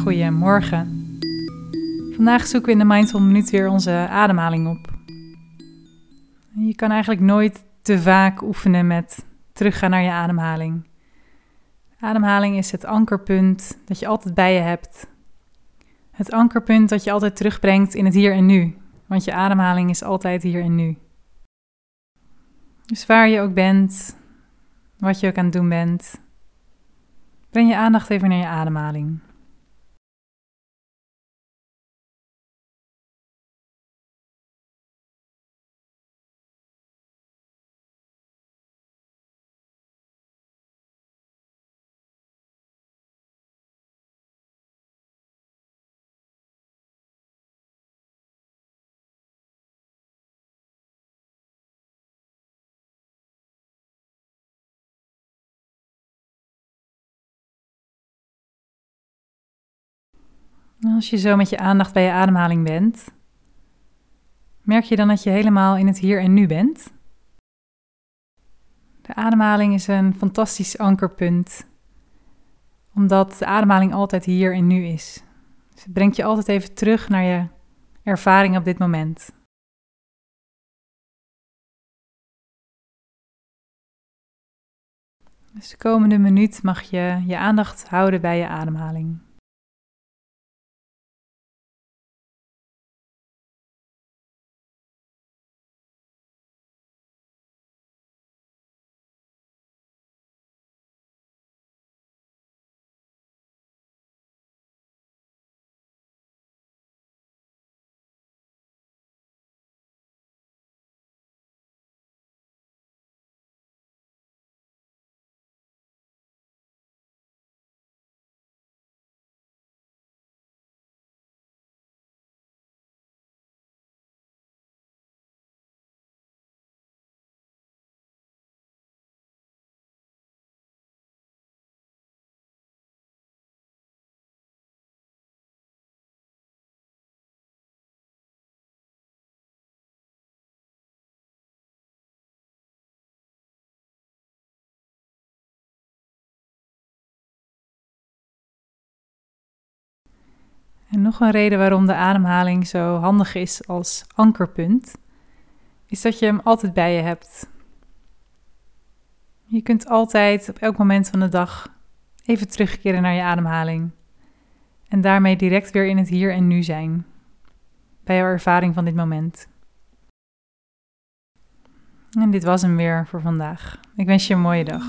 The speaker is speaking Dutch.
Goedemorgen. Vandaag zoeken we in de Mindful Minuut weer onze ademhaling op. Je kan eigenlijk nooit te vaak oefenen met teruggaan naar je ademhaling. Ademhaling is het ankerpunt dat je altijd bij je hebt. Het ankerpunt dat je altijd terugbrengt in het hier en nu, want je ademhaling is altijd hier en nu. Dus waar je ook bent, wat je ook aan het doen bent, breng je aandacht even naar je ademhaling. Als je zo met je aandacht bij je ademhaling bent, merk je dan dat je helemaal in het hier en nu bent? De ademhaling is een fantastisch ankerpunt, omdat de ademhaling altijd hier en nu is. Dus het brengt je altijd even terug naar je ervaring op dit moment. Dus de komende minuut mag je je aandacht houden bij je ademhaling. En nog een reden waarom de ademhaling zo handig is als ankerpunt, is dat je hem altijd bij je hebt. Je kunt altijd op elk moment van de dag even terugkeren naar je ademhaling en daarmee direct weer in het hier en nu zijn, bij jouw ervaring van dit moment. En dit was hem weer voor vandaag. Ik wens je een mooie dag.